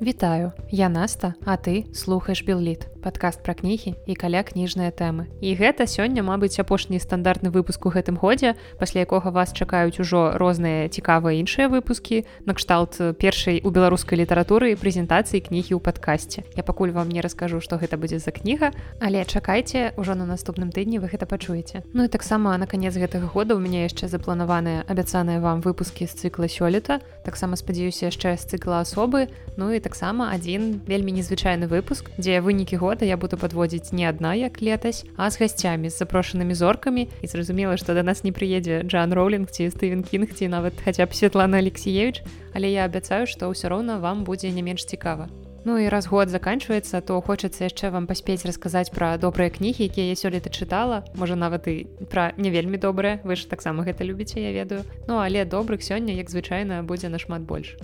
Вітаю, я Наста, а ты слухаеш Белліт, падкаст пра кнігі і каля кніжныя тэмы. І гэта сёння, мабыць, апошні стандартны выпуск у гэтым годзе, пасля якога вас чакаюць ужо розныя цікавыя іншыя выпускі, накшталт першай у беларускай літаратуры і прэзентацыі кнігі ў падкасці. Я пакуль вам не раскажу, што гэта будзе за кніга, але чакайце ўжо на наступным тыдні вы гэта пачуеце. Ну і таксама на канец гэтага года ў мяне яшчэ запланаваныя абяцаныя вам выпускі з цыкла сёлета. таксама спадзяюся яшчэ з цыкла асобы, ну і таксама адзін вельмі незвычайны выпуск дзе вынікі года я буду подводзіць не адна як летась а з гасцямі з запрошанымі зоркамі і зразумела што да нас не прыедзе Джан роулинг ці стывен кінг ці нават хаця б Светлана алексеевич. Але я абяцаю што ўсё роўна вам будзе не менш цікава Ну і раз год заканчваецца то хочацца яшчэ вам паспець расказаць пра добрыя кнігі якія я сёлета чытала можа нават і пра не вельмі добрыя вы ж таксама гэта любіце я ведаю. Ну але добрых сёння як звычайна будзе нашмат больш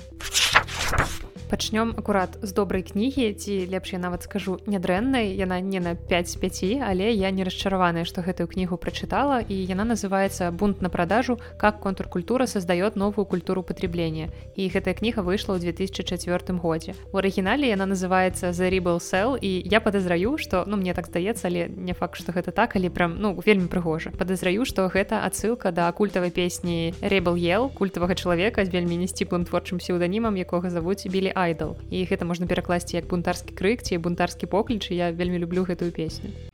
а пачнём акурат з добрай кнігі ці лепш я нават скажу нядрэннай. Яна не на 5 з 5 але я не расчараваная што гэтую кнігу прачытала і яна называется бунт на продажу. Как контркультура создает новую культуру потребления і гэтая кніга выйшла ў 2004 годзе. У арыгінале яна называется the ribble cell і я подазраю что ну мне так здаецца але не факт что гэта так але прям ну вельмі прыгожа. Подазраю что гэта адсылка да культавай песні ребл ел культавага чалавека з вельмі несціплым творчым псеўданімам якога завуць білі айдал і гэта можна перакласці як бунтарскі крык ці бунтарскі покліч я вельмі люблю гэтую песню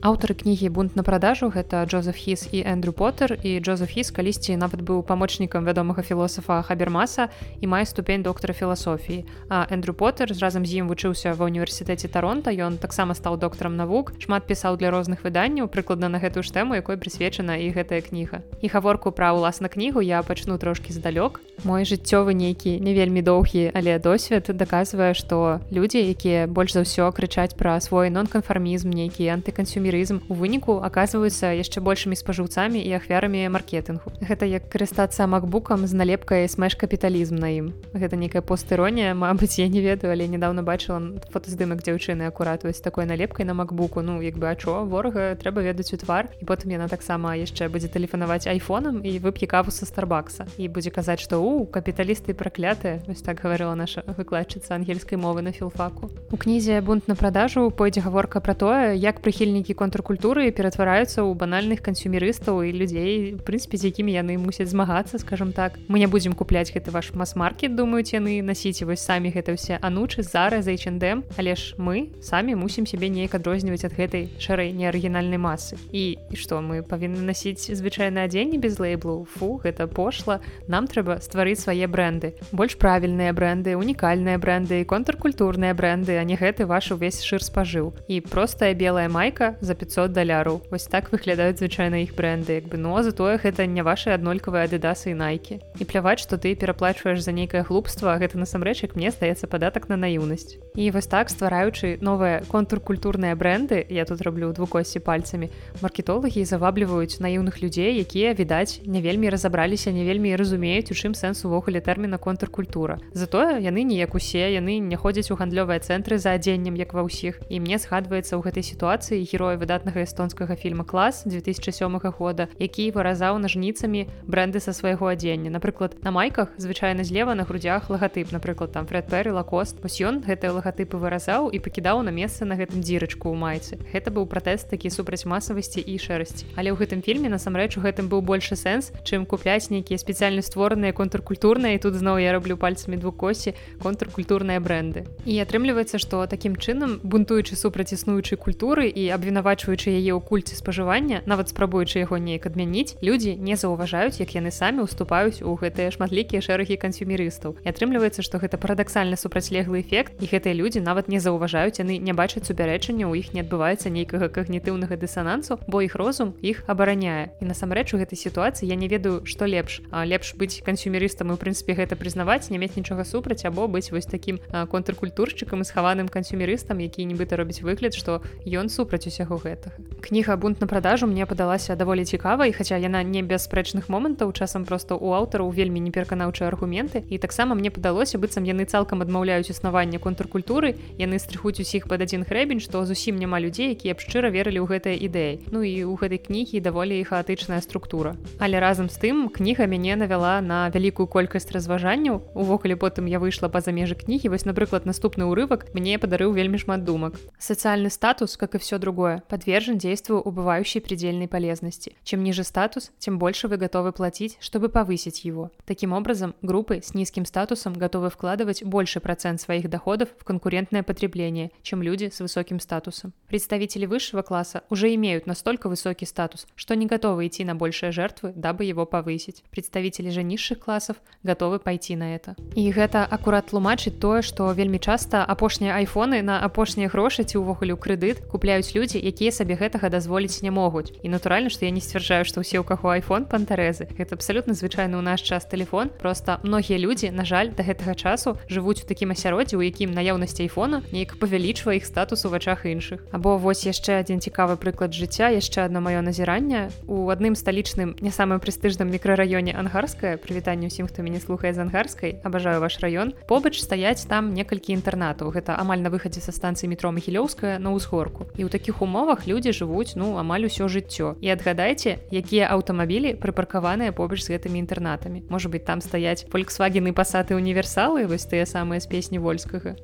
аўтары кнігі бунт на продажу гэта Джозеф хіс і Эндрю Поттер. І Джозеф хіс калісьці нават быў памочнікам вядомага філосафа хабермаса і мае ступень доктара філасофіі. А Эндрю Поттер разам з ім вучыўся ва універсітэце таронта ён таксама стаў доктарам навук шмат пісаў для розных выданняў прыкладна на гэтую ж тэму якой прысвечана і гэтая кніга. І гаворку пра ўласна кнігу я пачну трошкі здалёк. Мой жыццёвы нейкі не вельмі доўгі але досвед даказвае што людзі якія больш за ўсё крычаць пра свой нон-канфармізм нейкі антыкансюмі турызм у выніку аказваюцца яшчэ большымі спажыўцамі і ахвярамі маркетынгу. Гэта як карыстацца макбукам з налепкай смеш капіталізм на ім. Гэта нейкая постыронія Мабыць я не ведаю але недавно бачыла фотаздымак дзяўчыны акуратваюць такой налепкай на макбуку. Ну як бы ачо ворага трэба ведаць у твар і потым яна таксама яшчэ будзе тэлефанаваць айфонам і вып'е каву са старбакса. І будзе казаць што у капіталісты праклятыя вось так гаварыла наша выкладчыца ангельскай мовы на філфаку. У кнізе бунт на продажу пойдзе гаворка пра тое як прыхільнікі контркультуры ператвараюцца ў банальных кансюмерыстаў і людзей прынпе з якімі яны мусяць змагацца скажем так. Мы не будзем купляць гэты ваш мас-маркет думаюць яны насіце вось самі гэта ўсе анучы зараз за чндм але ж мы самі мусім сябе неяк адрозніваць ад гэтай шарэй неарыгінальнай масы і што мы павінны насіць звычайна адзенне без лейблу? Фу гэта пошла. Нам трэба стварыць свае бренды больш правільныя бренды унікальныя бренды контркультурныя бренды а не гэты ваш увесь шыр спажыў. І простая белая майка за за 500 даляраў вось так выглядаюць звычайна іх бренды. Як бы но затое гэта не ваши аднолькавыя адыдасы і найкі і пляваць што ты пераплачваеш за нейкае глупства гэта насамрэч як мне здаецца падатак на наіўнасць і вось так ствараючы новыя контркультурныя бренды я тут раблю двукосці пальцамі маркетолагі завабліваюць наіўных людзей якія відаць не вельмі разабраліся не вельмі разумеюць у чым сэнс увогуле тэрміна контркультура. Затое яны неяк усе яны не ходзяць у гандлёвыя цэнтры за адзеннем як ва ўсіх. І мне згадваецца ў гэтай сітуацыі героя выдатнага эстонскага фільма клас 2007 года які выразаў нажніцамі бренды са свайго адзення. Напрыклад на майках звычайна злева на грудях лагатып. Напрыклад там фред пер лакост. Вось ён гэтыя лагатыпы выразаў і пакідаў на месца на гэтым дзірачку ў майцы. Гэта быў пратэст такі супраць масавасці і шэрасці. Але ў гэтым фільме насамрэч у гэтым быў большы сэнс чым купляць нейкія спецыяльна створаныя контркультурныя тут зноў я раблю пальцамі двукосі контркультурныя бренды і атрымліваецца што такім чынам бунтуючы супраць існуючай культуры і абвінаваць абвінавачваючы яе ў кульце спажывання нават спрабуючы яго неяк адмяніць людзі не заўважаюць як яны самі уступаюць у гэтыя шматлікія шэрагі кансюмерыстаў. І атрымліваецца што гэта парадаксальна супрацьлеглы эфект і гэтыя людзі нават не заўважаюць яны не бачаць супярэчання у іх не адбываецца нейкага когнітыўнага дысанансу бо іх розум іх абараняе. І насамрэч у гэтай сітуацыі я не ведаю што лепш. А лепш быць кансюмерыстам і у прынцыпе гэта прызнаваць не мець нічога супраць або быць вось такім контркультуршчыкам і схаваным кансюмерыстам які нібыта робіць выгляд што ён супраць усяго гэтага кніга бунт на продажу мне падалася даволі цікавай хаця яна не без спрэчных момантаў часам просто у аўтараў вельмі непераканаўчыя аргументы і таксама мне падалося быццам яны цалкам адмаўляюць існаванне контркультуры яны стрыхуць усіх пад адзін грэбень што зусім няма людзей якія б шчыра верылі ў гэтыя ідэі Ну і у гэтай кнігі даволі хаатычная структура але разам з тым кніга мяне навяла на вялікую колькасць разважанняў увогуле потым я выйшла па-за межы кнігі вось напрыклад наступны ўрывак мне падарыў вельмі шмат думак социальны статус как и все другое подвержен действию убывающей предельной полезности чем ниже статус тем больше вы готовы платить чтобы повысить его таким образом группы с низким статусом готовы вкладывать больше процент своих доходов в конкурентное потребление чем люди с высоким статусом представители высшего класса уже имеют настолько высокий статус что не готовы идти на большие жертвы дабы его повысить представители же низших классов готовы пойти на это и гэта аккурат тлумачыць тое что вельмі часто апошнія айфоны на апошнія грошы ці увогуле ў крэдыт купляюць людзі якія сабе гэтага дазволіць не могуць. І натуральна што я не сцвярджаю што ўсе у каго iphone пантэрэзы гэта абсалютна звычайны ў наш час телефон просто многія людзі на жаль да гэтага часу жывуць у такім асяроддзі у якім наяўнасць айфона неяк павялічвае іх статус у вачах іншых. Або вось яшчэ адзін цікавы прыклад жыцця яшчэ одно маё назіранне. У адным сталічным не самым прэстыжным мікрараёне ангарская прывітанне ўсім хто мяне слухае з ангарскай абажаю ваш раён побач стаяць там некалькі інтэрнатаў. Гэта амаль на выхадзе са станцыі метро магілёўская на ўзгорку. І ў такіх умовах людзі жывуць ну амаль усё жыццё. І адгадайце якія аўтамабілі прыпаркаваныя побач з гэтымі інтэрнатамі. Можа быть там стаяць фольксвагены пасаты універсалы вось тыя самыя з песні вольскага.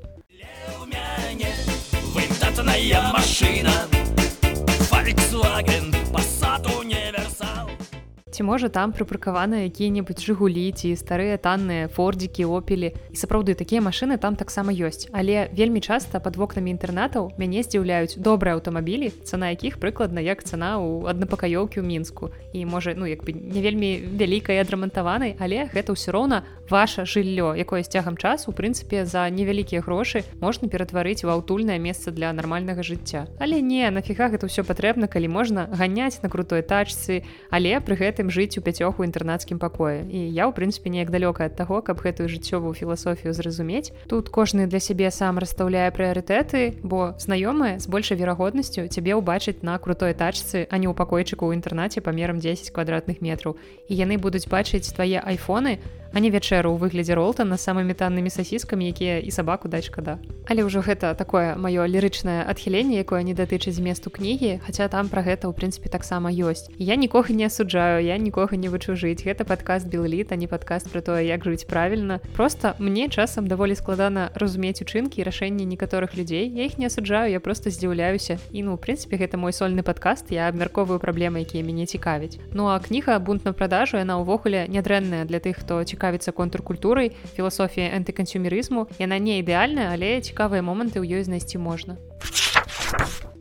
Машина Passat универсал ці можа там прыпаркаваны якія-небудзь жыгулі ці старыя танныя фордзікі опелі. І сапраўды такія машыны там таксама ёсць. Але вельмі часта под вокнамі інтэрнатаў мяне здзіўляюць добрыя аўтамабілі цана якіх прыкладна як цана ў аднапакаёўкі ў мінску. І можа ну як бы не вельмі вялікай адрамантаванай але гэта ўсё роўна ваше жыллё якое з цягам часу у прынцыпе за невялікія грошы можна ператварыць у аўтульнае месца для нармальнага жыцця. Але не нафіга гэта ўсё патрэбна калі можна ганяць на крутой тачцы але пры гэтым гэтым жыць у пяцёх у інтэрнацкім пакоі. І я ў прынцыпе неяк далёка ад таго каб гэтую жыццёвую філасофію зразумець. Тут кожны для сябе сам расстаўляе прыярытэты бо знаёмыя з большай верагоднасцю цябе ўбачыць на крутой тачцы а не ў пакойчыку ў інтэрнаце памерам 10 квадратных метраў. І яны будуць бачыць твае айфоны а не вячэру ў выглядзе ролта на самымі таннымі сасіскамі якія і сабаку даць шкада але ўжо гэта такое маё лірычнае адхіленне якое не датычыць зместу кнігі хаця там пра гэта ў прынцыпе таксама ёсць. Я нікога не асуджаю я нікога не вучу жыць. Гэта падкаст белліт а не падкаст про тое як жыць правільна. Просто мне часам даволі складана разумець учынкі рашэнні некаторых людзей. Я іх не асуджаю я просто здзіўляюся. І ну у прынцыпе гэта мой сольны падкаст я абмярковую праблемы якія мяне цікавяць. Ну а кніга бунт на продажу яна ўвогуле нядрэнная для тых хто цікавіцца контркультурай філасофія антыкансюмерызму яна не ідэальная але цікавыя моманты ў ёй знайсці можна. а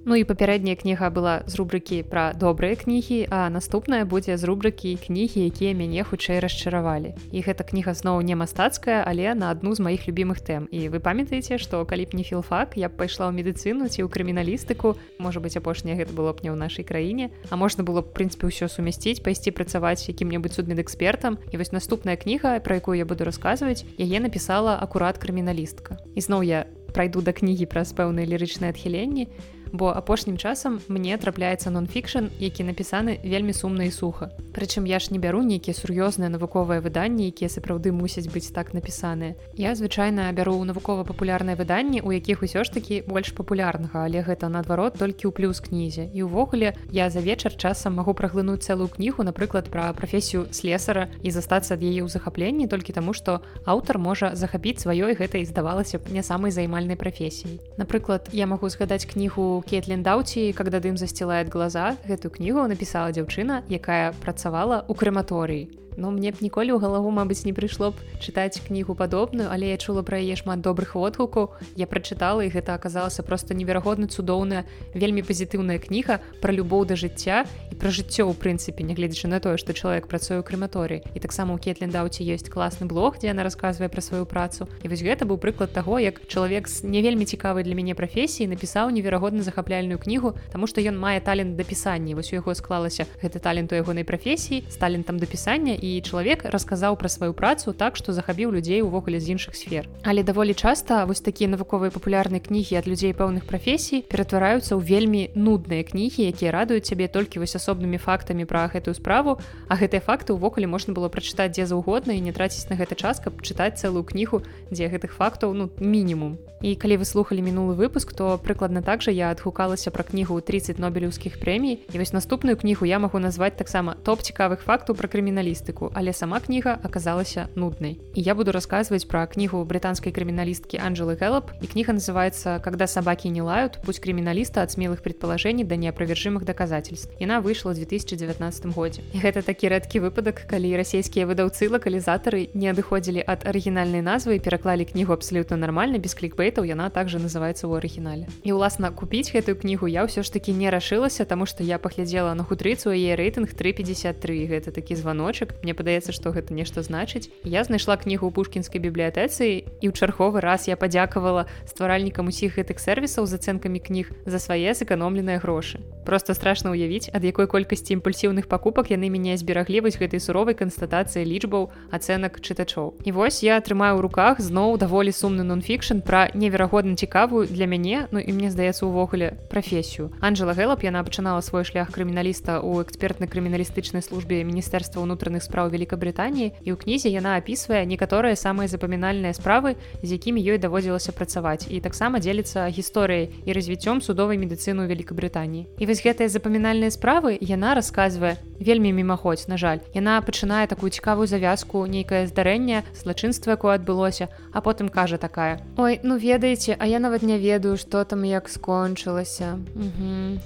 Ну і папярэдняя кніга была з рубрыкі пра добрыя кнігі, а наступная будзе з рубрыкі кнігі, якія мяне хутчэй расчаравалі. І гэта кніга зноў не мастацкая, але на адну з маіх любімых тэм. І вы памятаеце, што калі б не філфак, я б пайшла ў медыцыну ці ў крыміналістыку, можа быць апошняе гэта было б не ў нашай краіне. А можна было б прынцыпе ўсё сумясціць, пайсці працаваць якім-небудзь судмедэкспертам. І вось наступная кніга, пра якую я буду расказваць, яе напісала акурат крыміналістка. І зноў я прайду да кнігі праз пэўныя лірычныя адхіленні бо апошнім часам мне трапляецца нон-фікшн які напісаны вельмі сумна і суха прычым я ж не бяру нейкія сур'ёзныя навуковыя выданні якія сапраўды мусяць быць так напісаныя. Я звычайна бяру навукова-папулярныя выданні у якіх усё ж такі больш папулярнага але гэта наадварот толькі ў плюс кнізе і ўвогуле я за вечар часам магу праглынуць цэлую кнігу напрыклад пра прафесію слесара і застацца ад яе ў захапленні толькі таму што аўтар можа захапіць сваёй гэтай здавалася б не самай займальнай прафесіі напрыклад я магу згадаць кнігу Кетлін Даўці, когда дым засцілает глаза, гэтую кнігу напісала дзяўчына, якая працавала ў крэматорыі. Ну мне б ніколі ў галаву мабыць не прыйшло б чытаць кнігу падобную але я чула пра яе шмат добрых водгукаў. Я прачытала і гэта аказалася просто неверагодна цудоўная вельмі пазітыўная кніга пра любоў да жыцця і пра жыццё ў прынцыпе нягледзячы на тое што чалавек працуе ў крэматорыі і таксама у кетлендаўці ёсць класны блог дзе яна расказвае пра сваю працу. І вось гэта быў прыклад таго як чалавек з не вельмі цікавай для мяне прафесіі напісаў неверагодна захапляльную кнігу тому что ён мае талент дапісання вось у яго склалася гэты талент у ягонай прафесіі з талентам дапісання і чалавек расказаў пра сваю працу так што захапіў людзей увогуле з іншых сфер. Але даволі часта вось такія навуковыя папулярныя кнігі ад людзей пэўных прафесій ператвараюцца ў вельмі нудныя кнігі якія радуюць цябе толькі вось асобнымі фактамі пра гэтую справу а гэтыя факты ўвогуле можна было прачытаць дзе заўгодна і не траціць на гэта час каб чытаць цэлую кнігу дзе гэтых фактаў ну мінімум. І калі вы слухали мінулы выпуск то прыкладна так жа я адгукалася пра кнігу 30 нобелеўскіх прэмій і вось наступную кнігу я магу назваць таксама топ цікавых фактаў пра крыміналістыку але сама кніга аказалася нуднай. І я буду расказваць пра кнігу брытанскай крыміналісткі Анджелы Гэлап і кніга называется когда сабакі не лают. Пусть крыміналіста ад смелых предположений да неопровержимых доказательств яна выйшла 2019 годзе. І гэта такі рэдкі выпадак калі расійскія выдаўцы лакалізатары не адыходзілі ад арыгінальнай назвы і пераклалі кнігу абсалютна нармальна без клікбейтаў яна также называется ў арыгінале. І уласна купіць гэтую кнігу я ўсё ж таки не рашылася тому что я паглядзела на хутрыцу яе рэйтынг 353 гэта такі званочак мне падаецца что гэта нешта значыць. Я знайшла кнігу ў пушкінскай бібліятэцы і ў чарговы раз я падзякавала стваральнікам усіх гэтых сервісаў з ацэнкамі кніг за свае сэканомленыя грошы. Просто страшно уявіць ад якой колькасці імпульсіўных пакупак яны мяне збераглі вось гэтай суровай канстатацыі лічбаў ацэнак чытачоў. І вось я атрымаю ў руках зноў даволі сумны нон-фікшн пра неверагодна цікавую для мяне ну і мне здаецца увогуле прафесію. Анжела Гэлап яна пачынала свой шлях крыміналіста ў экспертна-крыміналістычнай службе міністэрства ўнутраных спраў Вкабрытаніі і ў кнізе яна апісвае некаторыя самыя запамінальныя справы з якімі ёй даводзілася працаваць і таксама дзеліцца гісторыяй і развіццём судовай медыцыны ў Вкабрытаніі і вось гэтыя запамінальныя справы яна расказвае вельмі мімаходзь на жаль. Яна пачынае такую цікавую завязку нейкае здарэнне злачынства якое адбылося а потым кажа такая ой ну ведаеце а я нават не ведаю что там як скончылася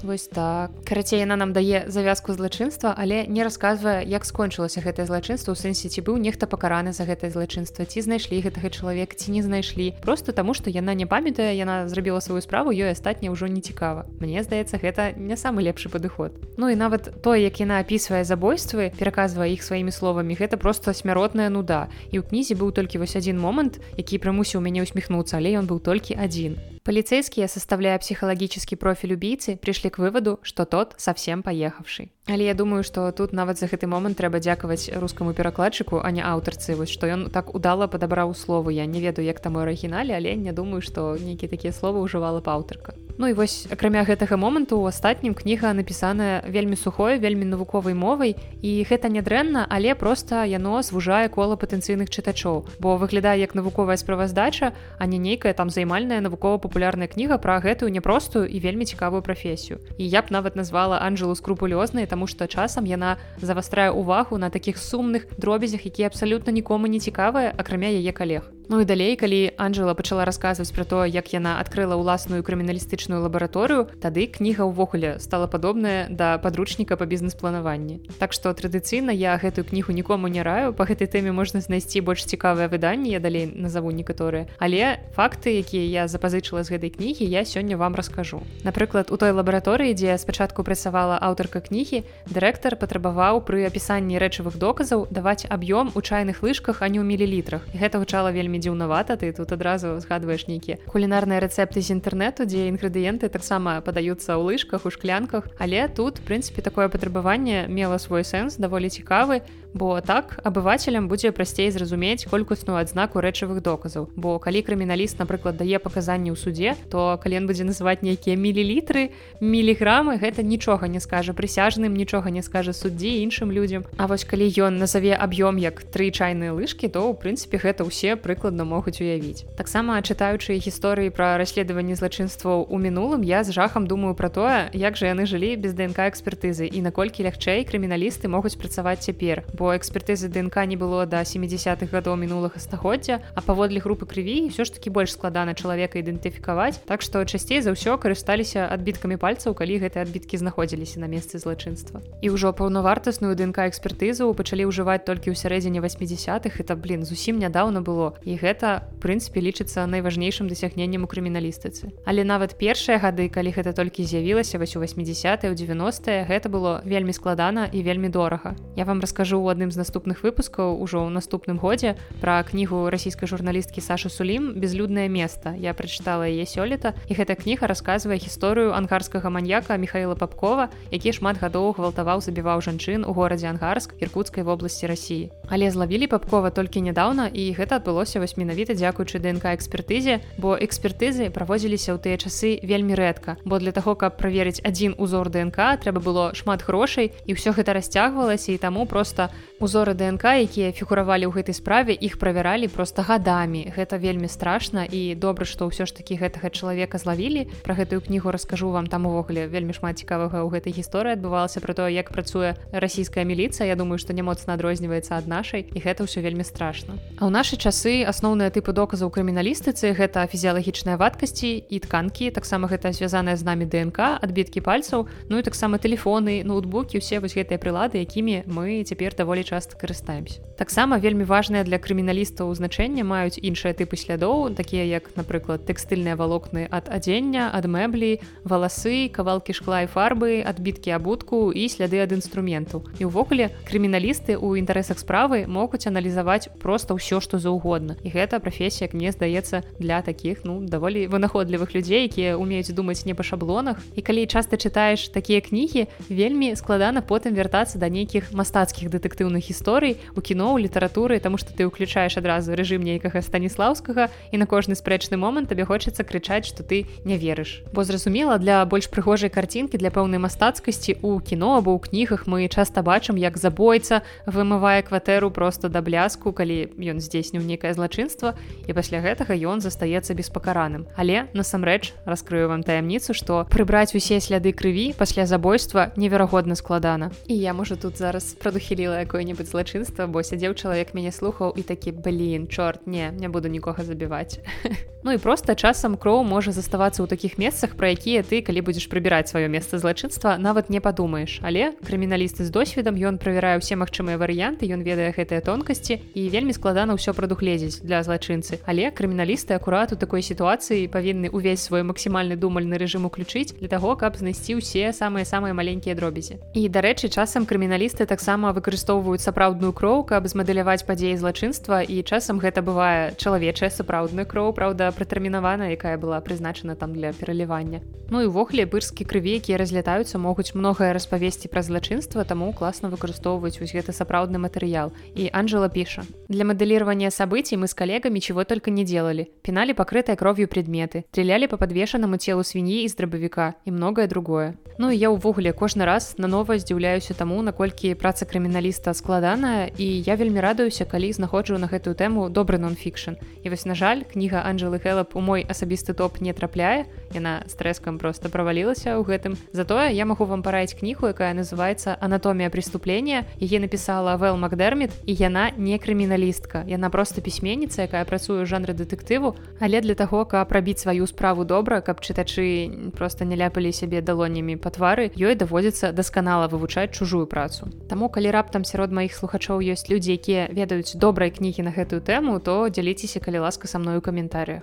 вось так. Карацей яна нам дае завязку злачынства але не расказвае як скончылася гэтае злачынства у сэнсе ці быў нехта пакараны за гэтае злачынства ці знайшлі гэтага чалавек ці не знайшлі. Просто таму што яна не памятае яна зрабіла сваю справу ёй астатня ўжо не цікава. Мне здаецца гэта не самы лепшы падыход. Ну і нават тое як яна апісвае забойствы пераказвае іх сваімі словамі гэта просто смяротная нуда. І ў кнізе быў толькі вось адзін момант які прымусіў мяне усміхнуцца але ён быў толькі адзін Полицейские, составляя психологический профиль убийцы, пришли к выводу, что тот совсем поехавший. Але я думаю, што тут нават за гэты момант трэба дзякаваць рускаму перакладчыку, а не аўтарцы, вось што ён так удала падабраў словы. Я не ведаю, як там у арыгінале, але не думаю, што нейкія такія словы ўжывала паўтарка. Ну і вось акрамя гэтага моманту у астатнім кніга напісаная вельмі сухой, вельмі навуковай мовай і гэта нядрэнна, але проста яно звужае кола патэнцыйных чытачоў, бо выглядае як навуковая справаздача, а не нейкая там займальная навукова-папулярная кніга пра гэтую няпростую і вельмі цікавую прафесію. І я б нават назвала Анжелу скрупулёзнай, таму што часам яна завастрае увагу на такіх сумных дробязях якія абсалютна нікому не цікавыя акрамя яе калег Ну і далей калі Анжела пачала расказваць пра то як яна адкрыла ўласную крыміналістычную лабараторыю тады кніга ўвогуле стала падобная да падручніка па бізнес-планаванні. Так што традыцыйна я гэтую кнігу нікому не раю па гэтай тэме можна знайсці больш цікавыя выданні я далей назову некаторыя. Але факты якія я запазычыла з гэтай кнігі я сёння вам раскажу. Напрыклад у той лабараторыі дзе спачатку працавала аўтарка кнігі дырэктар патрабаваў пры апісанні рэчавых доказаў даваць аб'ём у чайных лыжках а не ў мілілітрах. Гэта гучала вельмі дзіўнавата ты тут адразу згадваеш нейкія кулінарныя рэцэпты з інтэрнэту дзе інгрэдыенты таксама падаюцца ў лыжках у шклянках. Але тут прынцыпе такое патрабаванне мела свой сэнс даволі цікавы бо так абывацелям будзе прасцей зразумець колькусную адзнаку рэчавых доказаў. Бо калі крыміналіст напрыклад дае паказанні ў суде то калі ён будзе называць нейкія мілілітры міліграмы гэта нічога не скажа прысяжным нічога не скажа суддзі іншым людзям. А вось калі ён назаве аб'ём як тры чайныя лыжкі то ў прынцыпе гэта ўсе прыкладна могуць уявіць. Таксама чытаючы гісторыі пра расследаванне злачынстваў у мінулым я з жахам думаю пра тое як жа яны жылі без днк экспертызы і наколькі лягчэй крыміналісты могуць працаваць цяпер бо экспертызы днк не было да 70-х гадоў мінулага стагоддзя а паводле групы крыві ўсё ж таки больш складана чалавека ідэнтыфікаваць. Так што часцей за ўсё карысталіся адбіткамі пальцаў калі гэтыя адбіткі знаходзіліся на месцы злачынства. І ўжо паўнавартасную днк экспертызу пачалі ўжываць толькі ў сярэдзіне 80-х это блин зусім нядаўна было. І гэта прынцыпе лічыцца найважнейшым дасягненнем у крыміналістыцы. Але нават першыя гады калі гэта толькі з'явілася вось у 80 у 90 гэта было вельмі складана і вельмі дорага. Я вам раскажу у адным з наступных выпускаў ужо ў наступным годзе пра кнігу расійскай журналісткі саша сулім безлюднае место я прачытала яе сёлета і гэта кніга расказвае гісторыю ангарскага маньяка михаила папкова які шмат гадоў гвалтаваў забіваў жанчын у горадзе ангарск іркутскай вобласці рассіі але злавілі папкова толькі нядаўна і гэта адбылося вось менавіта дзякуючы днк экспертызе бо экспертызы праводзіліся ў тыя часы вельмі рэдка. Бо для таго каб праверыць адзін узор днк трэба было шмат грошай і ўсё гэта расцягвалася і таму просто узоры днк якія фігуравалі ў гэтай справе іх правяралі просто гадамі. Гэта вельмі страшна і добра што ўсё ж такі гэтага чалавека злавілі. Про гэтую кнігу раскажу вам там увогуле вельмі шмат цікавага ў гэтай гісторыі адбывалася про то як працуе расійская міліцыя. Я думаю што не моцна адрозніваецца ад нашай і гэта ўсё вельмі страшна. А ў нашы часы асноўныя тыпы доказаў крыміналістыцы гэта фізіялагічныя вадкасці і тканкі таксама гэта звязаная з намі днк адбіткі пальцаў ну і таксама телефоны ноутбукі усе вось гэтыя прылады якімі мы цяпер даволі часто карыстаемся. Таксама вельмі важныя для крыміналістаў значэння маюць іншыя тыпы слядоў такія як напрыклад тэкстыльныя валокны ад адзення ад мэблі валасы кавалкі шкла і фарбы адбіткі абутку і сляды ад інструменту і ўвогуле крыміналісты ў інтарэсах справы могуць аналізаваць просто ўсё што заўгодна. І гэта прафесія як мне здаецца для таких ну даволі вынаходлівых людзей якія умеюць думаць не па шаблонах. І калі часта чытаеш такія кнігі вельмі складана потым вяртацца да нейкіх мастацкіх дэтэктыўных гісторый у кіно ў літаратуры тому что ты ўключаеш адразу рэжым нейкага станіслаўскага і на кожны спрэчны момант табе хочацца крычаць что ты не верыш. Бо зразумела для больш прыгожай карцінкі для пэўнай мастацкасці у кіно або ў кнігах мы часта бачым як забойца вымывае кватэру просто да бляску калі ён здзейсніў нейкае злачынства і пасля гэтага ён застаецца беспакараным але насамрэч раскрыю вам таямніцу што прыбраць усе сляды крыві пасля забойства неверагодна складана. І я можа тут зараз прадухіліла якое-небудзь злачынства бо сядзеў чалавек мяне слухаў і такі блин чорт не не буду нікога забіваць Ну і просто часам кроў можа заставацца ў такіх месцах пра якія ты калі будзеш прыбіраць сваё месца злачынства нават не падумаеш але крыміналісты з досведам ён правярае ўсе магчымыя варыянты ён ведае гэтыя тонкасці і вельмі складана ўсё прадугледзець для злачынцы але крыміналісты акурат у такой сітуацыі павінны увесь свой максімальны думальны рэжым уключыць для таго каб знайсці ўсе самыя самыя маленькія дробязі. І дарэчы часам крыміналісты таксама выкарыстоўваюць сапраўдную кроў каб змадэляваць падзеі злачынства і часам гэта бывае чалавечая сапраўдная кроў праўда прытэрмінавана якая была прызначана там для пералівання. Ну і ўвогуле бырскі крыві якія разлятаюцца могуць многае распавесці пра злачынства таму класна выкарыстоўваць вось гэта сапраўдны матэрыял. І Анжела піша. Для мадэлирования событий мы с коллегами чего только не делали пинали покрытые кровью предметы стреляли по подвешенному телу свиньи из дробовика и многое другое ну я увогуле кожны раз на нова здзіўляюся таму наколькі праца крыміналіста складаная і я вельмі радуюся калі знаходжу на гэтую тэму добры нон-фікшн. І вось на жаль кніга Анжелы Хэлап у мой асабісты топ не трапляе яна с трэскам просто правалілася ў гэтым. Затое я магу вам параіць кнігу якая называется анатомія преступления яе написала вэл макдермит і яна не крыміналістка. Яна просто пісьменніца якая працуе жанры дэтэктыву. Але для таго каб прабіць сваю справу добра каб чытачы просто не ляпалі сябе далонямі па твары ёй даводзіцца дасканала вывучаць чужую працу. Таму калі раптам сярод маіх слухачоў ёсць людзі якія ведаюць добрай кнігі на гэтую тэму то дзяліцеся калі ласка са мной у каментарях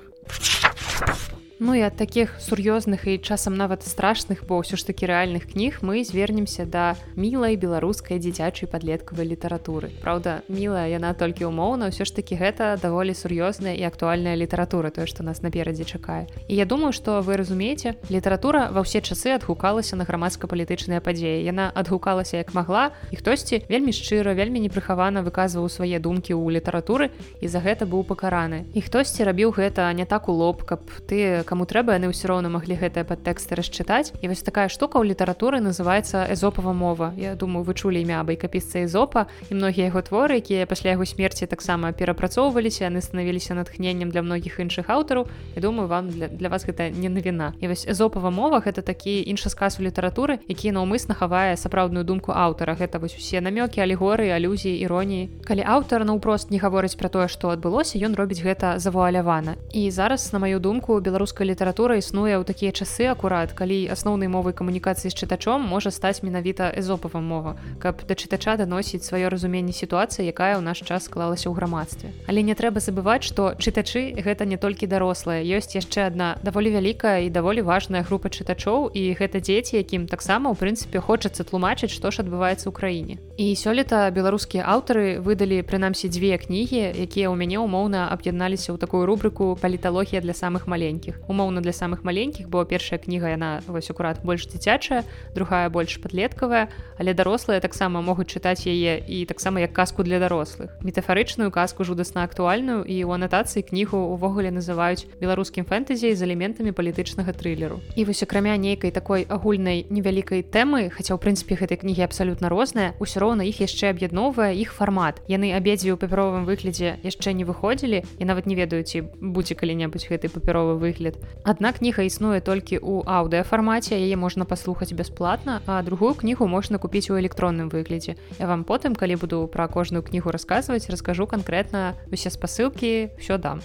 Ну і ад такіх сур'ёзных і часам нават страшных, бо ўсё ж такі рэальных кніг мы звернемся да мілай беларускай дзіцячай падлеткавай літаратуры. Праўда, мілая яна толькі ўмоўна, ўсё ж такі гэта даволі сур'ёзная і актуальная літаратура, тое, што нас наперадзе чакае. І я думаю, што вы разумееце, літаратура ва ўсе часы адгукалася на грамадска-палітычныя падзеі. Яна адгукалася як магла і хтосьці вельмі шчыра, вельмі непрыхавана выказваў свае думкі ў літаратуры і за гэта быў пакараны. І хтосьці рабіў гэта не так у лоб, каб ты каму трэба яны ўсё роўна маглі гэтыя падтэксты расчытаць. І вось такая штука ў літаратуры называется эзопава мова Я думаю вы чулі імя байкапісца эзопа і многія яго творы якія пасля яго смерці таксама перапрацоўваліся яны станавіліся натхненнем для многіх іншых аўтараў. І думаю вам для, для вас гэта не навіна. І вось эзопава мова гэта такі іншы сказ у літаратуры які наўмысна хавае сапраўдную думку аўтара. Гэта вось усе намёкі алегоры алюзіі іроніі. Калі аўтар наўпрост не гаворыць пра тое што адбылося ён робіць гэта завуалявана. І зараз на маю думку беларус беларуская літаратура існуе ў такія часы акурат калі асноўнай мовай камунікацыі з чытачом можа стаць менавіта эзопава мова каб да чытача даносіць сваё разуменне сітуацыі якая ў наш час склалася ў грамадстве. Але не трэба забываць што чытачы гэта не толькі дарослыя ёсць яшчэ адна даволі вялікая і даволі важная група чытачоў і гэта дзеці якім таксама у прынцыпе хочацца тлумачыць што ж адбываецца ў краіне. І сёлета беларускія аўтары выдалі прынамсі дзве кнігі якія ў мяне умоўна аб'ядналіся ў такую рубрыку паліталогія для самых маленькіх умоўна для самых маленькіх бо першая кніга яна вось акурат больш дзіцячая другая больш падлеткавая але дарослыя таксама могуць чытаць яе і таксама як казку для дарослых. Метафарычную казку жудасна актуальную і у анатацыі кнігу увогуле называюць беларускім фэнтэзій з элементамі палітычнага трылеру. І вось акрамя нейкай такой агульнай невялікай тэмы хаця ў прынцыпе гэтай кнігі абсалютна розная ўсё роўна іх яшчэ аб'ядноўвае іх фармат. Яны абедзве ў папяровым выглядзе яшчэ не выходзілі і нават не ведаю ці будзе калі-небудзь гэты папяровы выгляд адна кніга існуе толькі ў аўдыафармаце яе можна паслухаць бясплатна а другую кнігу можна купіць у электронным выглядзе я вам потым калі буду пра кожную кнігу расказваць раскажу канкрэтна усе спасылкі все дам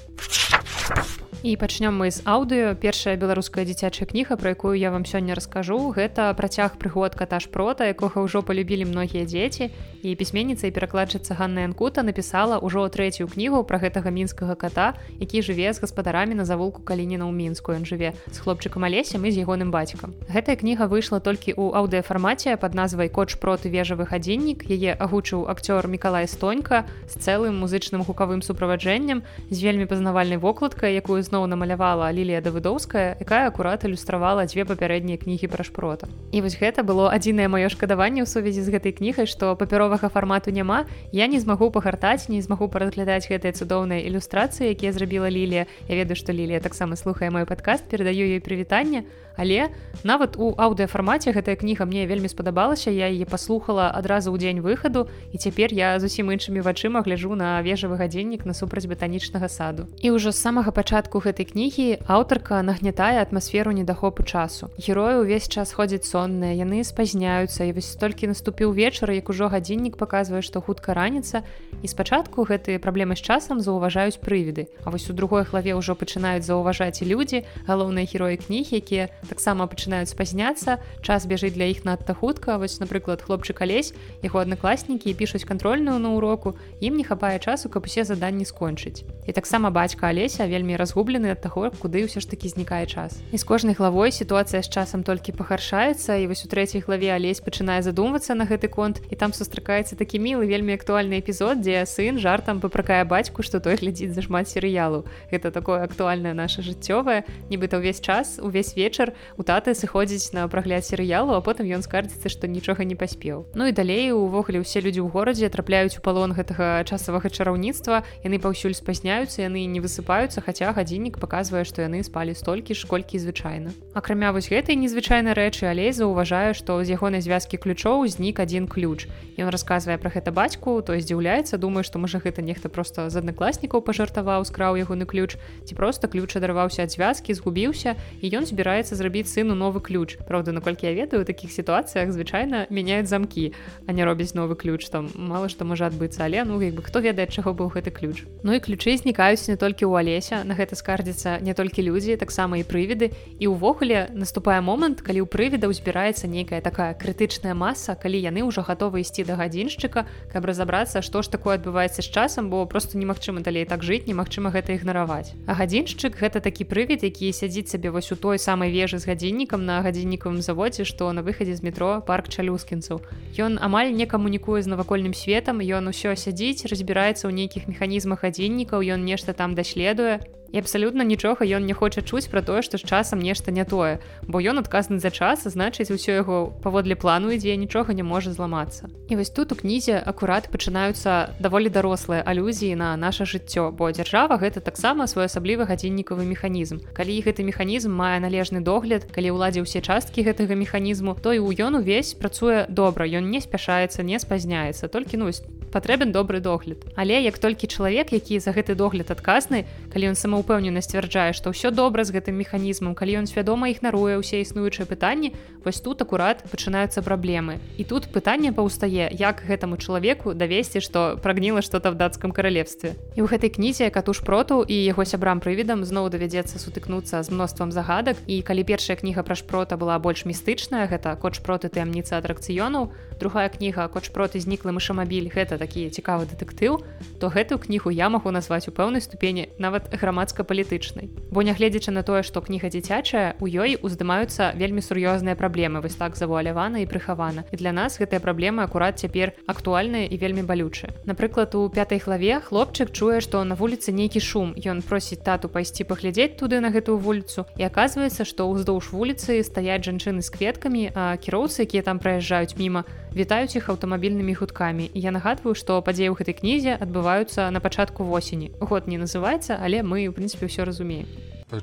і пачнём мы з аўдыо першая беларуская дзіцячая кніга про якую я вам сёння раскажу гэта працяг прыгод катаж прота якога ўжо полюбілі многія дзеці. І пісьменніца і перакладчыца Ганна Янкута напісала ўжо трэцюю кнігу пра гэтага мінскага кота які жыве з гаспадарамі на завулку калініна ў мінску. Ён жыве з хлопчыкам алесем і з ягоным бацькам. Гэтая кніга выйшла толькі ў аўдыафармаце под назвай коч проты вежавы гадзіннік яе агучыў акцёр Миколай стонька з цэлым музычным гукавым суправаджэннем з вельмі пазнавальнай вокладкай якую зноў намалявала лілія давыдоўская якая акурат ілюстравала дзве папярэднія кнігі пра шпрота. І вось гэта было адзінае маё шкадаванне ў сувязі з гэтай кнігай што папяровага фармату няма я не змагу пагартаць не змагу паразглядаць гэтыя цудоўныя ілюстрацыі якія зрабіла лілія я ведаю што лілія таксама слухае мой падкаст перадаю ёй прывітанне але нават у аўдыафармаце гэтая кніга мне вельмі спадабалася я яе паслухала адразу ў дзень выхаду і цяпер я зусім іншымі вачыма гляжу на вежавы гадзіннік насупраць батанічнага саду. І ўжо з самага пачатку гэтай кнігі аўтарка нагнятае атмасферу недахопу часу. Героі ўвесь час ходзяць сонныя яны спазняюцца і вось толькі наступіў вечар як ужо гадзіннік паказвае што хутка раніца і спачатку гэтыя праблемы з часам заўважаюць прывіды. А вось у другой хлаве ўжо пачынаюць заўважаць і людзі галоўныя героі кніг якія таксама пачынаюць спазняцца час бяжыць для іх надта хутка. Вось напрыклад хлопчык алесь яго аднакласнікі пішуць кантрольную на уроку ім не хапае часу каб усе заданні скончыць. І таксама бацька алеся вельмі разгублены ад таго куды ўсё ж такі знікае час. І з кожнай главой сітуацыя з часам толькі пахаршаецца і вось у трэцяй главе алесь пачынае задумвацца на гэты конт і там сустракаецца такі мілы вельмі актуальны эпізод дзе сын жартам папракае бацьку што той глядзіць зашмат серыялу. Гэта такое актуальнае наше жыццёвае нібыта ўвесь час увесь вечар у таты сыходзіць на прагляд серыялу а потым ён скардзіцца што нічога не паспеў. Ну і далей увогуле ўсе людзі ў горадзе трапляюць у палон гэтага часавага чараўніцтва яны паўсюль спазняюцца яны не высыпаюцца хаця гадзіннік паказвае што яны спалі столькі ж колькі звычайна. Акрамя вось гэтай незвычайнай рэчы алей заўважаю што з ягонай звязкі ключоў знік адзін ключ. Ён расказвае пра гэта бацьку то здзіўляецца думаю што можа гэта нехта просто з аднакласнікаў пажартаваў скраў ягоны ключ ці просто ключ адарваўся ад звязкі згубіўся і ён збіраецца зрабіць сыну новы ключ. Праўда наколькі я ведаю у такіх сітуацыях звычайна мяняюць замкі а не робяць новы ключ. Там мало што можа адбыцца. Але ну як бы хто ведае чаго быў гэты ключ. Ну і ключы знікаюць не толькі ў алеся на гэта скардзіцца не толькі людзі таксама і прывіды. І ўвогуле наступае момант калі ў прывідаў збіраецца нейкая такая крытычная маса калі яны ўжо гатовы ісці да гадзіншчыка каб разабрацца што ж такое адбываецца з часам бо просто немагчыма далей так жыць немагчыма гэта ігнараваць. А гадзіншчык гэта такі прывід які сядзіць сабе вось у той самай вежы з гадзіннікам на гадзіннікавым заводзе што на выхадзе з метро парк чалюскінцаў. Ён амаль не камунікуе з навакольным светам ён усё сядзіць разбіраецца ў нейкіх механізмах гадзіннікаў ён нешта там даследуе і абсалютна нічога ён не хоча чуць пра тое што з часам нешта не тое. Бо ён адказны за час значыць усё яго паводле плану ідзе нічога не можа зламацца. І вось тут у кнізе акурат пачынаюцца даволі дарослыя алюзіі на наше жыццё бо дзяржава гэта таксама своеасаблівы гадзіннікавы механізм. Калі гэты механізм мае належны догляд калі ўладзе ўсе часткі гэтага механізму то і ў ён увесь працуе добра ён не спяшаецца не спазняецца толькі ну патрэбен добры догляд. Але як толькі чалавек які за гэты догляд адказны калі ён само самаўпэўнена сцвярджае што ўсё добра з гэтым механізмам. Калі ён свядома ігнаруе ўсе існуючыя пытанні вось тут акурат пачынаюцца праблемы. І тут пытанне паўстае як гэтаму чалавеку давесці што прагніла што-то в дацкам каралевстве. І ў гэтай кнізе катуш проту і яго сябрам прывідам зноў давядзецца сутыкнуцца з мноствам загадак. І калі першая кніга пра шпрота была больш містычная гэта коч проты таямніцы атракцыёнаў другая кніга коч проты зніклы мышамабіль гэта такі цікавы дэтэктыў то гэтую кнігу я магу назваць у пэўнай ступені нават грамадска-палітычнай бо нягледзячы на тое што кніга дзіцячая у ёй уздымаюцца вельмі сур'ёзныя праблемы вось так завуалявана і прыхавана. І для нас гэтыя праблемы акурат цяпер актуальныя і вельмі балючыя. Напрыклад у пятай главе хлопчык чуе што на вуліцы нейкі шум. Ён просіць тату пайсці паглядзець туды на гэтую вуліцу. І аказваецца што ўздоўж вуліцы стаяць жанчыны з кветкамі а кіроўцы якія там праязджаюць міма вітаюць іх аўтамабільнымі гудкамі. Я нагадваю што падзеі ў гэтай кнізе адбываюцца на пачатку восені. Год не называецца але мы у прынцыпе ўсё разумеем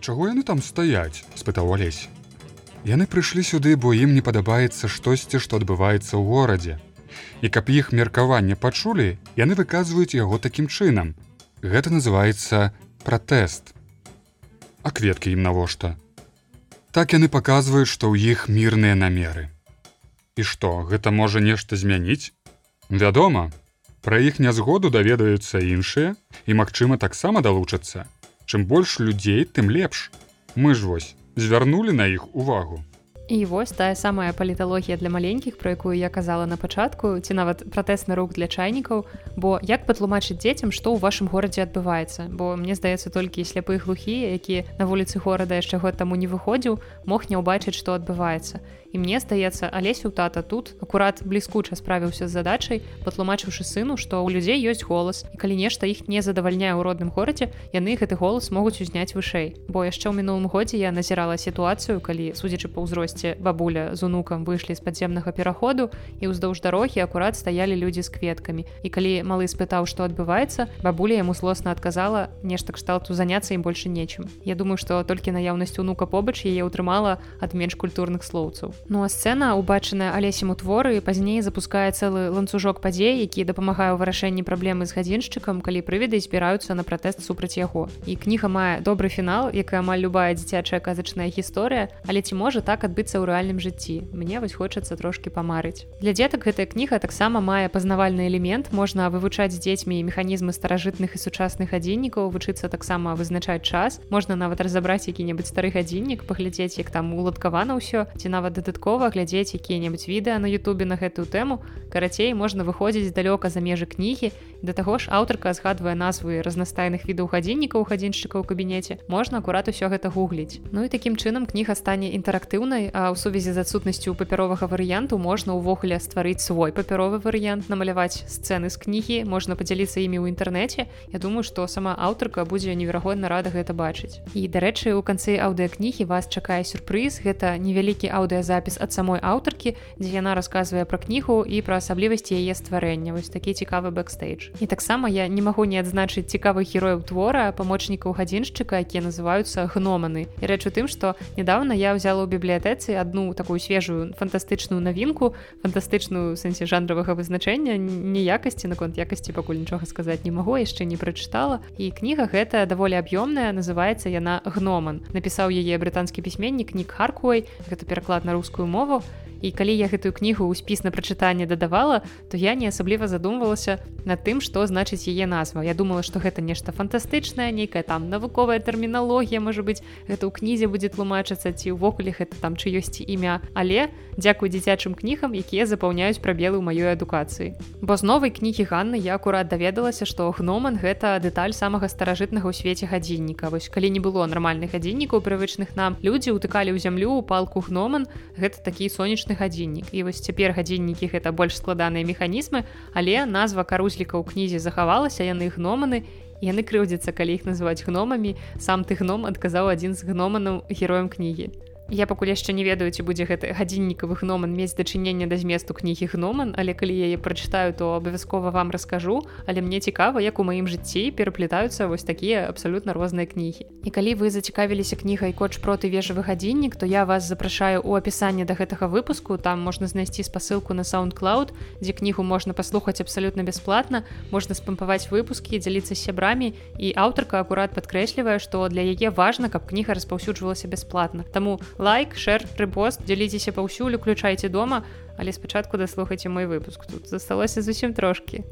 чаго яны там стаяць спытаў алесь яны прыйшлі сюды бо ім не падабаецца штосьці што адбываецца ў горадзе і каб іх меркаванне пачулі яны выказваюць яго такім чынам гэта называется пратэст а кветкі ім навошта? Так яны паказваюць што ў іх мірныя намеры І што, гэта можа нешта змяніць? Вядома, пра іх нязгоду даведаюцца іншыя і, магчыма, таксама далучацца. Чым больш людзей, тым лепш. Мы ж вось звярнулі на іх увагу. І вось тая самая паліталогія для маленькіх, пра якую я казала на пачатку, ці нават пратэсны рук для чайнікаў, бо як патлумачыць дзецям, што ў вашым горадзе адбываецца, бо мне здаецца толькі сляпы глухія, які на вуліцы горада яшчэ год таму не выходзіў, мог не ўбачыць, што адбываецца. І мне здаецца, алесю тата тут. Акурат бліскуча справіўся з задачай, патлумачыўшы сыну, што ў людзей ёсць голас і калі нешта іх не задавальняе ў родным горадзе, яны гэты голас могуць узняць вышэй. Бо яшчэ ў мінулым годзе я назірала сітуацыю, калі судзячы па ўзросце бабуля з унукам выйшлі з падземнага пераходу і ўздоўж дарогі акурат стаялі людзі з кветкамі. І калі малы спытаў што адбываецца бабуля яму злосна адказала нешта кшталту заняцца ім больше нечым. Я думаю што толькі наяўнасць унука побач яе ўтрымала ад менш культурных слоўцаў Ну а сцэна убачаная алесем у творы пазней запускае цэлы ланцужок падзей які дапамагае ў вырашэнні праблемы з гадзіншчыкам калі прывіды збіраюцца на пратэст супраць яго. І кніга мае добры фінал як амаль любая дзіцячая казачная гісторыя але ці можа так адбыцца ў рэальным жыцці? Мне вось хочацца трошки памарыць. Для дзетак гэтая кніга таксама мае пазнавальны элемент. Можна вывучаць з дзецьмі механізмы старажытных і сучасных гадзіннікаў вучыцца таксама вызначаць час. Можна нават разабраць які-небудзь стары гадзіннік паглядзець як там уладкавана ўсё ці нават дадаткова глядзець якія-небудзь відэа на Ютубе на гэтую тэму. Карацей можна выходзіць далёка за межы кнігі. Да таго ж аўтарка згадвае назвы разнастайных відаў гадзіннікаў гадзіншчыка ў кабінеце. Можна акурат усё гэта гугліць. Ну і такім чынам кніга стане інтэрактыўнай у сувязі з адсутнасцю папяровага варыянту можна ўвогуле стварыць свой папяровы варыянт намаляваць сцэны з кнігі можна падзяліцца імі ў інтэрнэце. Я думаю што сама аўтарка будзе неверагодна рада гэта бачыць. І дарэчы у канцы аўдыакнігі вас чакае сюрпрыз. Гэта невялікі аўдыязапіс ад самой аўтаркі дзе яна расказвае пра кнігу і пра асаблівасці яе стварэння вось такі цікавы бэкстейдж. І таксама я не магу не адзначыць цікавых герояў твора памочнікаў гадзіншчыка якія называюцца гноманы. І рэч у тым што недавно я ўзяла ў бібліятэцы одну такую свежую фантастычную навінку фантастычную сэнсе жанравага вызначэння неякасці наконт якасці пакуль нічога сказаць не магу яшчэ не прачытала. І кніга гэтая даволі аб'ёмная называется яна гноман напісаў яе брытанскі пісьменнік нік харкуай гэта пераклад на рускую мову і калі я гэтую кнігу ў спіс на прачытанне дадавала то я не асабліва задумвалася над тым што значыць яе назва. Я думала што гэта нешта фантастычнае нейкая там навуковая тэрміналогія можа быць гэта ў кнізе будзе тлумачыцца ці ўвогуле гэта там чы ёсць імя. Але дзякуй дзіцячым кнігам якія запаўняюць прабелы ў маёй адукацыі. Бо з новай кнігі Ганны я акурат даведалася што гноман гэта дэталь самага старажытнага ў свеце гадзінніка. Вось калі не было нармальных гадзіннікаў прывычных нам людзі ўтыкалі ў зямлю палку гноман гэта такі сонечны сонечны гадзіннік і вось цяпер гадзіннікі гэта больш складаныя механізмы але назва карузліка ў кнізе захавалася яны гноманы яны крыўдзяцца калі іх называць гномамі сам ты гном адказаў адзін з гноманаў героем кнігі я пакуль яшчэ не ведаю ці будзе гэты гадзіннікавы гноман мець дачынення да зместу кнігі гноман але калі яе прачытаю то абавязкова вам раскажу. Але мне цікава як у маім жыцці пераплетаюцца вось такія абсалютна розныя кнігі. І калі вы зацікавіліся кнігай коч проты вежавы гадзіннік то я вас запрашаю у апісанні да гэтага выпуску. Там можна знайсці спасылку на soundundcloud дзе кнігу можна паслухаць абсалютна бясплатна можна спампаваць выпускі дзяліцца сябрамі. І аўтарка акурат падкрэслівае што для яе важна каб кніга распаўсюджвалася бясплатна. Таму лайк шэр рэпост дзяліцеся паўсюль уключайце дома. Але спачатку даслухайце мой выпуск. Тут засталося зусім трошки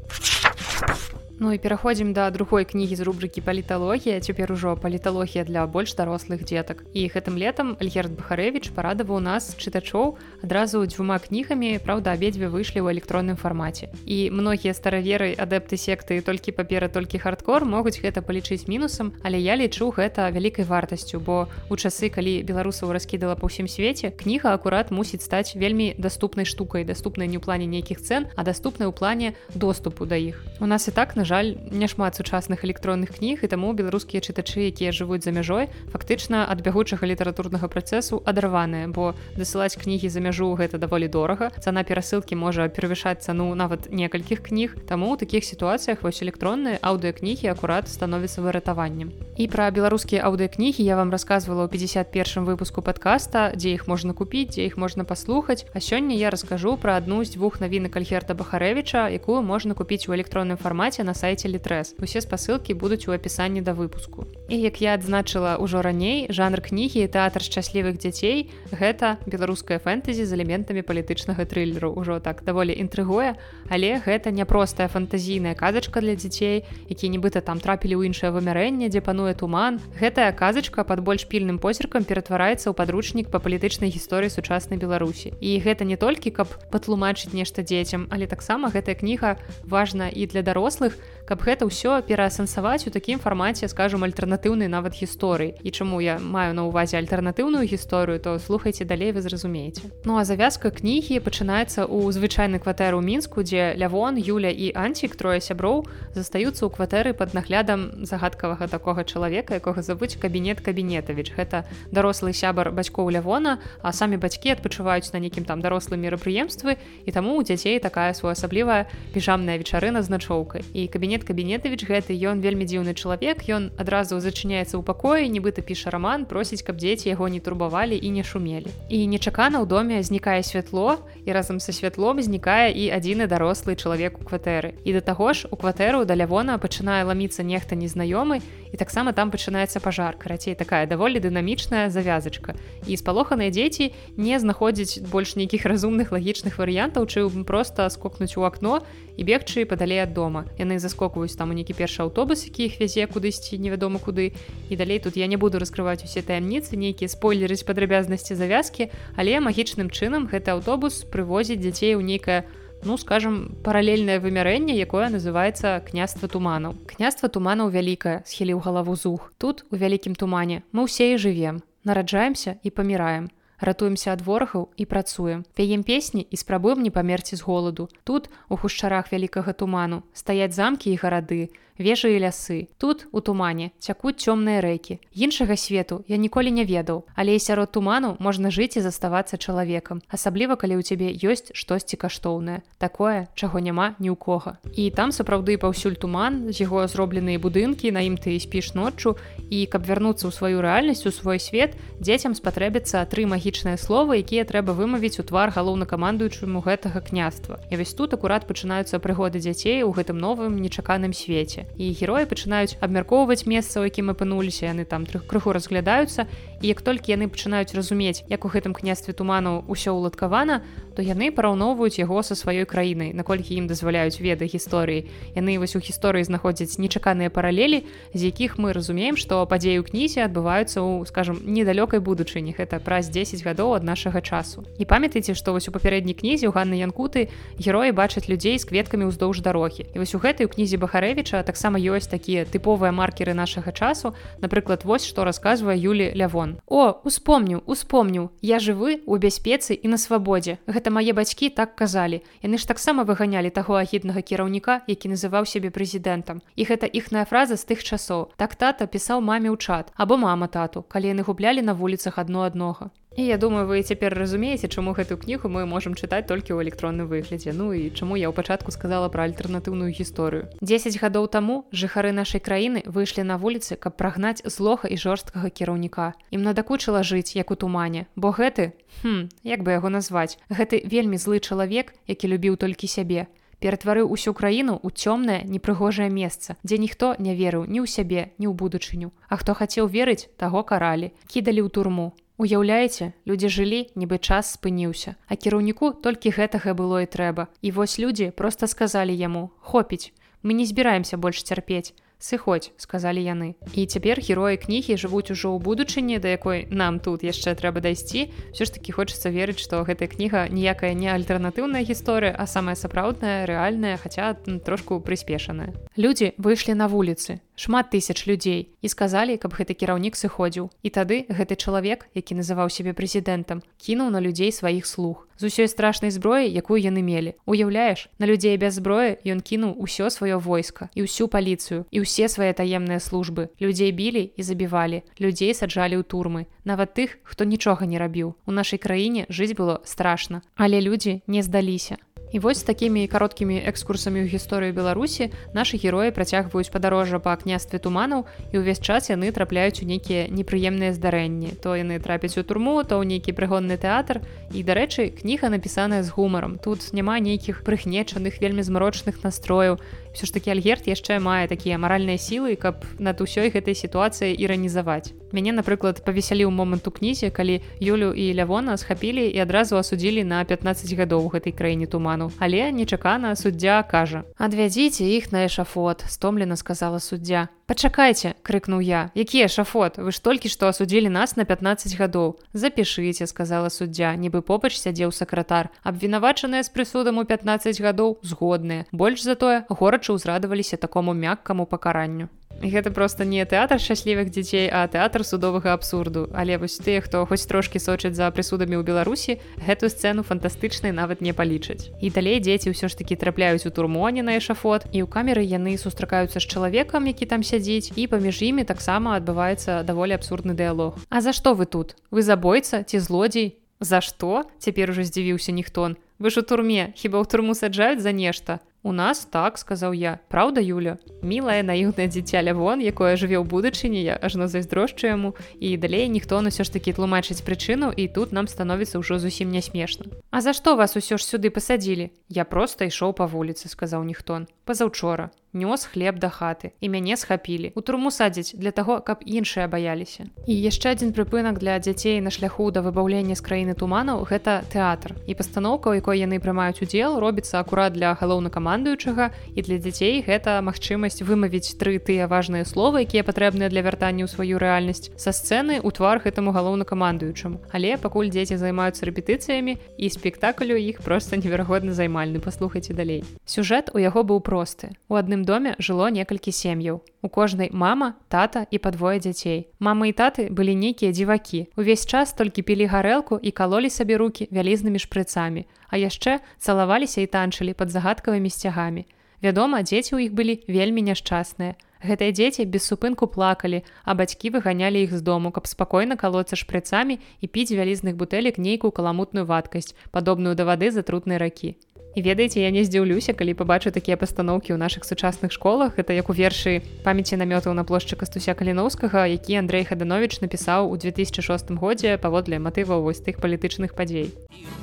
Ну і пераходзім да другой кнігі з рубрыкі паліталогія цяпер ужо паліталогія для больш дарослых дзетак і гэтым летам Альгерд бахарэвич парадаваў нас чытачоў адразу дзвюма кнігамі праўда абедзве выйшлі ў электронным фармаце і многія стараверы адэпты секты толькі папера толькі хардкор могуць гэта палічыць мінусам але я лічу гэта вялікай вартасцю бо у часы калі беларусаў раскідала па ўсім свеце кніга акурат мусіць стаць вельмі даступнай штукай даступнай не ў плане нейкіх цэн а даступнай у плане доступу да іх у нас і так на жаль няшмат сучасных электронных кніг і таму беларускія чытачы якія жывуць за мяжой фактычна ад бягучага літаратурнага працэсу адарваныя бо дасылаць кнігі за мяжу гэта даволі дорага. Цана перасылкі можа перавышаць цану нават некалькіх кніг. Таму у такіх сітуацыях вось электронныя аўдыокнігі акурат становіцца выратаваннем. І пра беларускія аўдыокнігі я вам рассказывала ў 51 выпуску подкаста дзе іх можна купіць дзе іх можна паслухаць. А сёння я раскажу пра адну з двух навінак альгерта бахарэвича якую можна купіць у электронным фармаце на сайце літрэс усе спасылкі будуць у апісанні да выпуску. І як я адзначыла ўжо раней жанр кнігі тэатр шчаслівых дзяцей гэта беларуская фэнтэзі з элементамі палітычнага трылеру. Ўжо так даволі інтрыгуе але гэта няпростая фантазійная казачка для дзяцей які нібыта там трапілі ў іншае вымярэнне дзе пануе туман. Гэтая казачка под больш пільным позіркам ператвараецца ў падручнік па палітычнай гісторыі сучаснай беларусі. І гэта не толькі каб патлумачыць нешта дзецям але таксама гэтая кніга важна і для дарослых каб гэта ўсё пераасэнсаваць у такім фармаце скажем альтэрнатыўнай нават гісторыі. І чаму я маю на увазе альтэрнатыўную гісторыю то слухайце далей вы зразумееце. Ну а завязка кнігі пачынаецца ў звычайнай кватэры ў мінску дзе лявон юля і анцік трое сяброў застаюцца ў кватэры под наглядам загадкавага такога чалавека якога завуць кабінет кабінетавіч гэта дарослы сябар бацькоў лявона а самі бацькі адпачываюць на нейкім там дарослым мерапрыемствы і таму у дзяцей такая своеасаблівая піжамная вечарына з начоўкай. І кабінет кабінет кабінетавіч гэты ён вельмі дзіўны чалавек ён адразу зачыняецца ў пакоі нібыта піша раман просіць каб дзеці яго не турбавалі і не шумелі. І нечакана ў доме знікае святло і разам са святлом знікае і адзіны дарослы чалавек у кватэры. І да таго ж у кватэру да лявона пачынае ламіцца нехта незнаёмы і таксама там пачынаецца пажар. Карацей такая даволі дынамічная завязачка. І спалоханыя дзеці не знаходзяць больш нейкіх разумных лагічных варыянтаў чым просто скокнуць у акно і бегчы падалей ад дома. Яны заскокваюць там у нейкі першы аўтобус які іх вязе кудысьці невядома куды. І далей тут я не буду раскрываць усе таямніцы нейкія спойлерыць падрабязнасці завязкі але магічным чынам гэты аўтобус прывозіць дзяцей у нейкае ну скажем паралельнае вымярэнне якое называется княства туманаў княства туманаў вялікае схіліў галаву зух. Тут у вялікім тумане мы ўсе і жывем. Нараджаемся і паміраем. Ратуемся ад ворагаў і працуем. Пяем песні і спрабуем не памерці з голаду. Тут у хушчарах вялікага туману стаяць замкі і гарады вежы і лясы. Тут у тумане цякуць цёмныя рэкі. Іншага свету я ніколі не ведаў, але сярод туману можна жыць і заставацца чалавекам, асабліва калі ў цябе ёсць штосьці каштоўнае, такое, чаго няма ні ў кога. І там сапраўды паўсюль туман, з яго зробленыя будынкі, на ім ты спіш ноччу і каб вярнуцца ў сваю рэальнасць у свой свет, дзецям спатрэбіцца тры магічныя словы, якія трэба вымавіць у твар галоўнакамандуючаму гэтага княства. І вось тут акурат пачынаюцца прыгоды дзяцей у гэтым новым нечаканым свеце і героі пачынаюць абмяркоўваць месца у якім апынуліся яны там крыху разглядаюцца і як толькі яны пачынаюць разумець як у гэтым княстве туману ўсё ўладкавана то яны параўноўваюць яго са сваёй краінай наколькі ім дазваляюць веды гісторыі. Яны вось у гісторыі знаходзяць нечаканыя паралелі з якіх мы разумеем што падзею кнізе адбываюцца ў скажем недалёкай будучыні. Гэта праз 10 гадоў ад нашага часу. І памятаеце што вось у папярэдняй кнізе ў ганны янкуты героі бачаць людзей з кветкамі ўздоўж дарогі. І вось у гэтай кнізе бахарэвіча так таксама ёсць такія тыповыя маркеры нашага часу. Напрыклад вось што расказвае юлі лявон о успомню успомню. Я жывы у бяспецы і на свабодзе гэта мае бацькі так казалі. Яны ж таксама выганялі таго агіднага кіраўніка які называў сябе прэзідэнтам. І гэта іхная фраза з тых часоў. Так тата пісаў маме ў чат або мама тату калі яны гублялі на вуліцах адно аднога і я думаю вы цяпер разумееце чаму гэтую кнігу мы можемм чытаць толькі ў электронным выглядзе. Ну і чаму я ў пачатку сказала пра альтэрнатыўную гісторыю. 10 гадоў таму жыхары нашай краіны выйшлі на вуліцы каб прагнаць злога і жорсткага кіраўніка. Ім надакучыла жыць як у тумане. Бо гэты хм, як бы яго назваць гэты вельмі злы чалавек які любіў толькі сябе ператварыў усю краіну ў цёмнае непрыгожае месца дзе ніхто не верыў ні ў сябе ні ў будучыню. А хто хацеў верыць таго каралі. Кідалі ў турму Уяўляеце, людзі жылі, нібы час спыніўся, а кіраўніку толькі гэтага было і трэба. І вось людзі проста сказалі яму: хопіць, мы не збіраемся больш цярпець сыходзь сказалі яны. І цяпер героі кнігі жывуць ужо ў будучыні да якой нам тут яшчэ трэба дайсці. Все ж таки хочацца верыць што гэтая кніга ніякая не альтэрнатыўная гісторыя а самая сапраўдная рэальная хаця трошку прыспешаная. Людзі выйшлі на вуліцы шмат тысяч людзей і сказалі каб гэты кіраўнік сыходзіў. І тады гэты чалавек які называў сябе прэзідэнтам кінуў на людзей сваіх слух з усёй страшнай зброі якую яны мелі. Уяўляеш на людзей без зброі ён кінуў усё сваё войска і ўсю паліцыю і ўсе свае таемныя службы. Людзей білі і забівалі людзей саджалі ў турмы. Нават тых хто нічога не рабіў. У нашай краіне жыць было страшна. Але людзі не здаліся І вось такімі кароткімі экскурсамі ў гісторыю беларусі нашы героі працягваюць падарожжа па княстве туманаў і ўвесь час яны трапляюць у нейкія непрыемныя здарэнні. То яны трапяць у турму то ў нейкі прыгонны тэатр. І дарэчы кніга напісаная з гумаром тут няма нейкіх прыхнечаных вельмі змарочных настрояў все ж таки альгерт яшчэ мае такія маральныя сілы каб над усёй гэтай сітуацыі іранізаваць. Мяне напрыклад павесяліў момант у кнізе калі юлю і лявона схапілі і адразу асудзілі на 15 гадоў гэтай краіне туману. Але нечакана суддзя кажа. Адвядзіце іх на эшафот стомлена сказала суддзя. Пачакайце крыкнуў я. Які эшафот? Вы ж толькі што асудзілі нас на 15 гадоў запішыце сказала суддзя нібы побач сядзеў сакратар. Абвінавачаныя з прысудам у 15 гадоў згодныя. Больш затое горач гледачы ўзрадаваліся такому мяккаму пакаранню. Гэта проста не тэатр шчаслівых дзяцей, а тэатр судовага абсурду. Але вось тыя, хто хоць трошкі сочаць за прысудамі ў Беларусі, гэтую сцэну фантастычнай нават не палічаць. І далей дзеці ўсё ж такі трапляюць у турмоне на эшафот і ў камеры яны сустракаюцца з чалавекам, які там сядзіць і паміж імі таксама адбываецца даволі абсурдны дыялог. А за што вы тут? Вы забойца ці злодзей? За што? Цяпер ужо здзівіўся ніхтон. Вы ж у турме, хіба ў турму саджаюць за нешта. У нас так сказаў я. Праўда Юля? Мілае наіўнае дзіця. Лявон якое жыве ў будучыні я ажно зайздрошчу яму. І далей ніхто на ўсё ж такі тлумачыць прычыну і тут нам становіцца ўжо зусім не смешна А за што вас усё ж сюды пасадзілі? Я проста ішоў па вуліцы сказаў ніхтон пазаўчора нёс хлеб да хаты і мяне схапілі у турму садзіць для таго каб іншыя баяліся. І яшчэ адзін прыпынак для дзяцей на шляху да выбаўлення з краіны туманаў гэта тэатр. І пастаноўка у якой яны прымаюць удзел робіцца акурат для галоўна камандуючага і для дзяцей гэта магчымасць вымавіць тры тыя важныя словы якія патрэбныя для вяртання ў сваю рэальнасць са сцэны у твар гэтаму галоўна камандуючаму але пакуль дзеці займаюцца рэпетыцыямі і спектаклю іх проста неверагодна займальны паслухайце далей. Сюжэт у яго быў просты у адным доме жыло некалькі сем'яў. У кожнай мама, тата і падвое дзяцей. Мама і таты былі нейкія дзівакі. Увесь час толькі пілі гарэлку і калолі сабе рукі вялізнымі шпрыцамі, а яшчэ цалаваліся і танчылі пад загадкавымі сцягамі. Вядома, дзеці ў іх былі вельмі няшчасныя. Гэтыя дзеці без супынку плакалі, а бацькі выганялі іх з дому, каб спакойна калоцца шпрыцамі і піць вялізных бутэлек нейкую каламутную вадкасць, падобную да вады за трутнай ракі. І ведаеце, я не здзіўлюся, калі пабачу такія пастаноўкі ў нашых сучасных школах. Это як у вершы памяці намётаў на плошчы кастуся каліноўскага, які Андрей Хаданович напісаў у 2006 годзе паводле матываў вось тых палітычных падзей.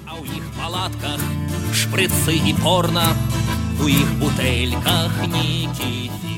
А ў іх палатках шпрыцы і порна у іх бутэльках нейкі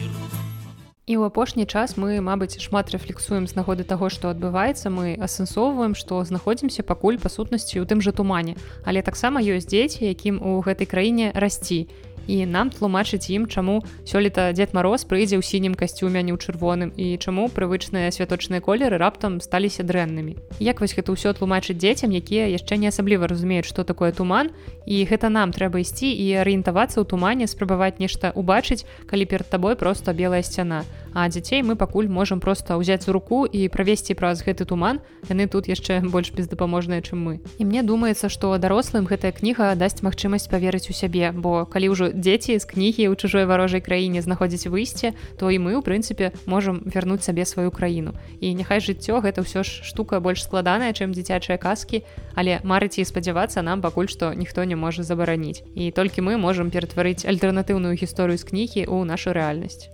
І ў апошні час мы, мабыць, шмат рэфлексуем з нагоды таго, што адбываецца, мы асэнсоўваем, што знаходзімся пакуль па сутнасці ў тым жа тумане. Але таксама ёсць дзеці, якім у гэтай краіне расці і нам тлумачыць ім чаму сёлета дзед мароз прыйдзе ў сінім касцюме не ў чырвоным і чаму прывычныя святочныя колеры раптам сталіся дрэннымі. Як вось гэта ўсё тлумачыць дзецям якія яшчэ не асабліва разумеюць што такое туман і гэта нам трэба ісці і арыентавацца ў тумане спрабаваць нешта убачыць калі перад табой просто белая сцяна. А дзяцей мы пакуль можемм просто ўзяць у руку і правесці праз гэты туман. Яны тут яшчэ больш бездапаможныя чым мы. І мне думаецца што дарослым гэтая кніга дасць магчымасць паверыць у сябе бо калі ўжо дзеці з кнігі ў чужой варожай краіне знаходзіць выйсце то і мы у прынцыпе можам вярнуць сабе сваю краіну і няхай жыццё гэта ўсё ж штука больш складаная чым дзіцячыя казкі але марыць і спадзявацца нам пакуль што ніхто не можа забараніць. І толькі мы можам ператварыць альтэрнатыўную гісторыю з кнігі ў нашу рэальнасць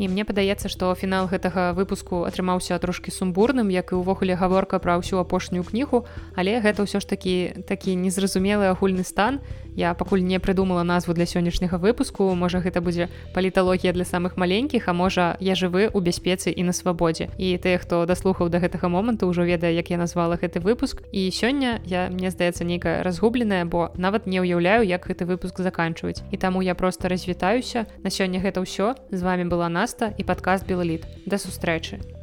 і мне падаецца што фінал гэтага выпуску атрымаўся трошки сумбурным як і ўвогуле гаворка пра ўсю апошнюю кнігу але гэта ўсё ж такі такі незразумелы агульны стан я пакуль не прыдумала назву для сённяшняга выпуску. Можа гэта будзе паліталогія для самых маленькіх а можа я жывы у бяспецы і на свабодзе. І тыя хто даслухаў да гэтага моманту ўжо ведае як я назвала гэты выпуск. І сёння я мне здаецца нейкая разгубленая бо нават не ўяўляю як гэты выпуск заканчваць і таму я просто развітаюся. На сёння гэта ўсё. З вами была нас Наста і падкаст Белаліт. Да сустрэчы.